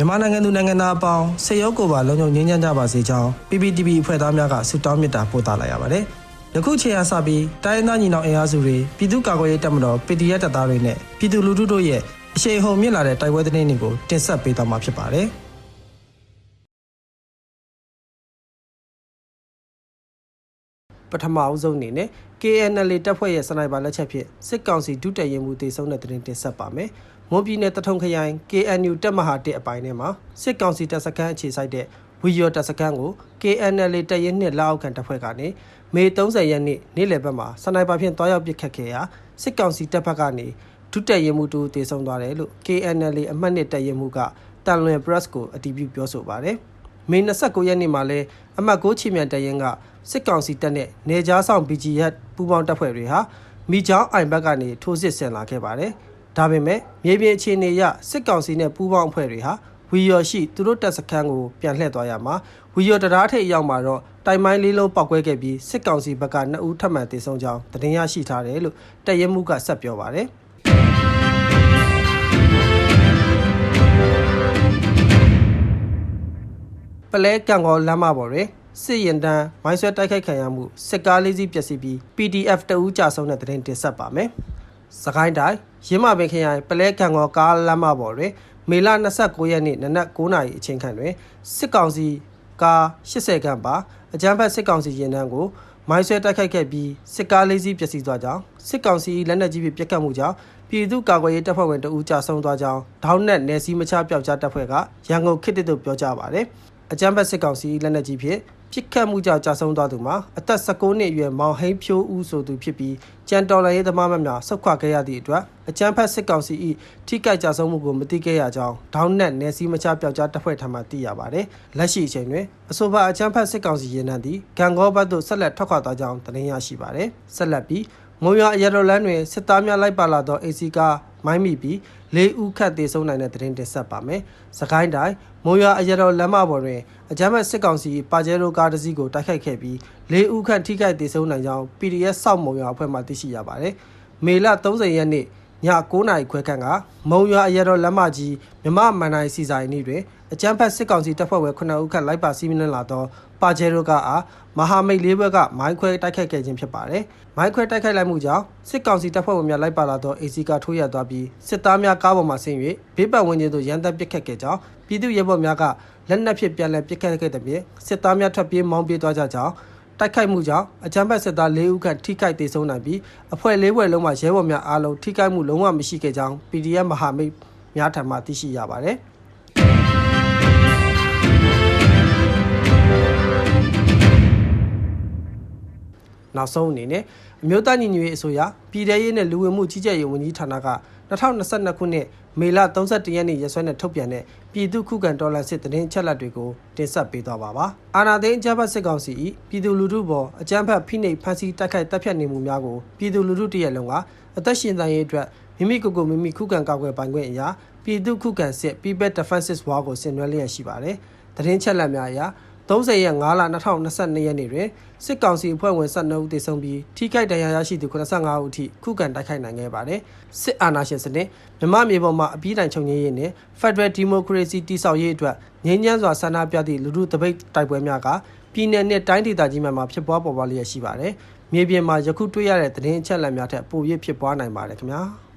မြန်မာနိုင်ငံသူနိုင်ငံသားအပေါင်းစေရုပ်ကိုပါလုံခြုံငြိမ်းချမ်းကြပါစေကြောင်း PPTV အဖွဲ့သားများကဆုတောင်းမေတ္တာပို့သလိုက်ရပါတယ်။ယခုချိန်အားစပြီးတိုင်းရင်းသားညီနောင်အင်အားစုတွေပြည်သူ့ကာကွယ်ရေးတပ်မတော် PDF တပ်သားတွေနဲ့ပြည်သူလူထုတို့ရဲ့အရှိန်ဟုန်မြင့်လာတဲ့တိုက်ပွဲသတင်းတွေကိုတင်ဆက်ပေးသွားမှာဖြစ်ပါတယ်။ပထမအဦးဆုံးအနေနဲ့ KNL တပ်ဖွဲ့ရဲ့စနိုက်ပါလက်ချက်ဖြင့်စစ်ကောင်စီဒုတက်ရင်မှုတေဆုံးတဲ့သတင်းတင်ဆက်ပါမယ်။ မွန်ပြည်နယ်တထုံခရိုင် KNU တပ်မဟာ1အပိုင်းထဲမှာစစ်ကောင်စီတပ်စခန်းအခြေစိုက်တဲ့ဝီယော်တပ်စခန်းကို KNL တပ်ရင်းနှစ်လက်အောက်ခံတပ်ဖွဲ့ကနေမေ30ရက်နေ့နေ့လယ်ဘက်မှာစနိုက်ပါဖြင့်တွားရောက်ပစ်ခတ်ခဲ့ရာစစ်ကောင်စီတပ်ဘက်ကနေဒုတက်ရင်မှုတူတေဆုံးသွားတယ်လို့ KNL အမှတ်နှစ်တက်ရင်မှုကတန်လွင် press ကိုအတည်ပြုပြောဆိုပါတယ်။မေ29ရက်နေ့မှာလဲအမှတ်6ချီမြန်တရင်ကစစ်ကောင်စီတပ်နဲ့နေကြားဆောင် BGF ပူးပေါင်းတပ်ဖွဲ့တွေဟာမိချောင်းအိုင်ဘက်ကနေထိုးစစ်ဆင်လာခဲ့ပါတယ်။ ဒါပေမဲ့မြေပြင်အခြေအနေအရစစ်ကောင်စီနဲ့ပူးပေါင်းအဖွဲ့တွေဟာဝီယော်ရှိသူတို့တပ်စခန်းကိုပြန်လှည့်သွားရမှာဝီယော်တရားထိပ်ရောက်မှာတော့တိုင်မိုင်းလေးလုံးပောက်ကွဲခဲ့ပြီးစစ်ကောင်စီဘက်က2ဦးထပ်မံတေဆုံးကြောင်းသတင်းရရှိထားတယ်လို့တရဲမှုကဆက်ပြောပါတယ်။ပလဲကံကောလမ်းမပေါ်တွင်စစ်ရင်တန်းမိုင်းဆွဲတိုက်ခိုက်ခံရမှုစစ်ကားလေးစီးပျက်စီးပြီး PDF တအူးကြဆုံးတဲ့သတင်းတင်ဆက်ပါမယ်။ စကိုင်းတိုင်းရင်းမပင်ခရိုင်ပလဲကံကောကားလမ်းမပေါ်တွင်မေလ29ရက်နေ့နနက်9:00နာရီအချိန်ခန့်တွင်စစ်ကောင်စီကား80ခန့်ပါအကြမ်းဖက်စစ်ကောင်စီရင်တန်းကိုမိုင်းဆွဲတိုက်ခိုက်ခဲ့ပြီးစစ်ကားလေးစီးပျက်စီးသွားကြောင်းစစ်ကောင်စီလက်နက်ကြီးဖြင့်ပစ်ခတ်မှုကြောင့်ပြည်သူ့ကာကွယ်ရေးတပ်ဖွဲ့ဝင်တအူးကြဆုံးသွားကြောင်းဒေါင်းနက်နယ်စည်းမချပျောက်ကြားတပ်ဖွဲ့ကရန်ကုန်ခေတ်တစ်သို့ပြောကြားပါတယ်။အကြမ်းဖက်စစ်ကောင်စီလက်နက်ကြီးဖြင့် ပြစ်ခတ်မှုကြောင့်ကြာဆုံးသွားသူမှာအသက်16နှစ်အရွယ်မောင်ဟိန်းဖြိုးဦးဆိုသူဖြစ်ပြီးကြံတော်လရေးသမားမများဆုတ်ခွာခဲ့ရသည့်အတွက်အကြမ်းဖက်စစ်ကောင်စီ၏ထိကြိုက်ကြာဆုံးမှုကိုမသိခဲ့ရကြောင်းဒေါင်းနက်နယ်စည်းမချပျောက်ကြားတပ်ဖွဲ့ထံမှသိရပါတယ်။လက်ရှိအချိန်တွင်အဆိုပါအကြမ်းဖက်စစ်ကောင်စီရင်နှံသည့်ဂံကောဘတ်သို့ဆက်လက်ထွက်ခွာသွားကြောင်းသတင်းရရှိပါတယ်။ဆက်လက်ပြီးမုံရွာအရတော်လန်းတွင်စစ်သားများလိုက်ပါလာသော AC ကားမိုင်းမိပြီးလေးဦးခတ်သေးဆုံးနိုင်တဲ့သတင်းတင်ဆက်ပါမယ်။စကိုင်းတိုင်းမုံရွာအရတော်လမ်းမပေါ်တွင်အကြမ်းဖက်စစ်ကောင်စီပါကျဲရိုကားတစ်စီးကိုတိုက်ခိုက်ခဲ့ပြီးလေးဦးခန့်ထိခိုက်သေးဆုံးနိုင်ကြောင်း PDF စောက်မုံရွာအဖွဲ့မှသိရှိရပါတယ်။မေလ30ရက်နေ့ည9:00နာရီခွဲခန့်ကမုံရွာအရတော်လမ်းမကြီးမြမမန်နိုင်စီဆိုင်နေတွင် အကြမ်းဖက်စစ်ကောင်စီတပ်ဖွဲ့ဝင်9ဦးခန့်လိုက်ပါစီးမင်းလာသောပါဂျေရိုကအားမဟာမိတ်လေးဘက်ကမိုင်းခွဲတိုက်ခိုက်ခဲ့ခြင်းဖြစ်ပါတယ်။မိုင်းခွဲတိုက်ခိုက်လိုက်မှုကြောင့်စစ်ကောင်စီတပ်ဖွဲ့ဝင်များလိုက်ပါလာသော AC ကထိုးရသွားပြီးစစ်သားများကားပေါ်မှဆင်း၍ဘေးပတ်ဝန်းကျင်သို့ရန်တပ်ပစ်ခတ်ခဲ့ကြောင်းပြည်သူ့ရဲဘော်များကလက်နက်ဖြင့်ပြန်လည်ပစ်ခတ်ခဲ့တဲ့ပြင်စစ်သားများထွက်ပြေးမောင်းပြေးသွားကြကြောင်းတိုက်ခိုက်မှုကြောင့်အကြမ်းဖက်စစ်သား၄ဦးခန့်ထိခိုက်ဒေဆုံးနိုင်ပြီးအဖွဲ့၄ဘွဲ့လုံးမှာရဲဘော်များအားလုံးထိခိုက်မှုလုံးဝမရှိခဲ့ကြောင်း PDF မဟာမိတ်များထံမှသိရှိရပါတယ်။ နောက်ဆုံးအနေနဲ့အမျိုးသားညီညွတ်ရေးအစိုးရပြည်ထရေးနဲ့လူဝင်မှုကြီးကြပ်ရေးဝန်ကြီးဌာနက2022ခုနှစ်မေလ31ရက်နေ့ရက်စွဲနဲ့ထုတ်ပြန်တဲ့ပြည်သူ့ခုခံတော်လှန်စစ်တရင်ချက်လက်တွေကိုတင်ဆက်ပေးသွားပါပါ။အာဏာသိမ်းအကြမ်းဖက်စစ်ကောင်စီ၏ပြည်သူလူထုပေါ်အကြမ်းဖက်ဖိနှိပ်ဖန်ဆီးတိုက်ခိုက်တပ်ဖြတ်နေမှုများကိုပြည်သူလူထုတရက်လုံးကအသက်ရှင်သန်ရေးအတွက်မိမိကိုယ်ကိုမိမိခုခံကာကွယ်ပိုင်ခွင့်အရာပြည်သူ့ခုခံစစ် People Defenses War ကိုဆင်နွှဲလျက်ရှိပါတယ်။တရင်ချက်လက်များအရာ 30ရက်5လ2022ရက်နေ့တွင်စစ်ကောင်စီအဖွဲ့ဝင်12ဦးသေဆုံးပြီးထိခိုက်ဒဏ်ရာရရှိသူ85ဦးအထိခုခံတိုက်ခိုက်နိုင်ခဲ့ပါတယ်။စစ်အာဏာရှင်စနစ်မြမမြေပေါ်မှာအပြီးတိုင်ချုပ်ငြိမ်းရေးနဲ့ Federal Democracy တည်ဆောက်ရေးအတွက်ငြိမ်းချမ်းစွာဆန္ဒပြသည့်လူထုတပိတ်တိုက်ပွဲများကပြည်내နဲ့တိုင်းဒေသကြီးများမှာဖြစ်ပွားပေါ်ပေါက်လျက်ရှိပါတယ်။မြေပြင်မှာယခုတွေ့ရတဲ့သတင်းအချက်အလက်များထက်ပို၍ဖြစ်ပွားနိုင်ပါတယ်ခင်ဗျာ။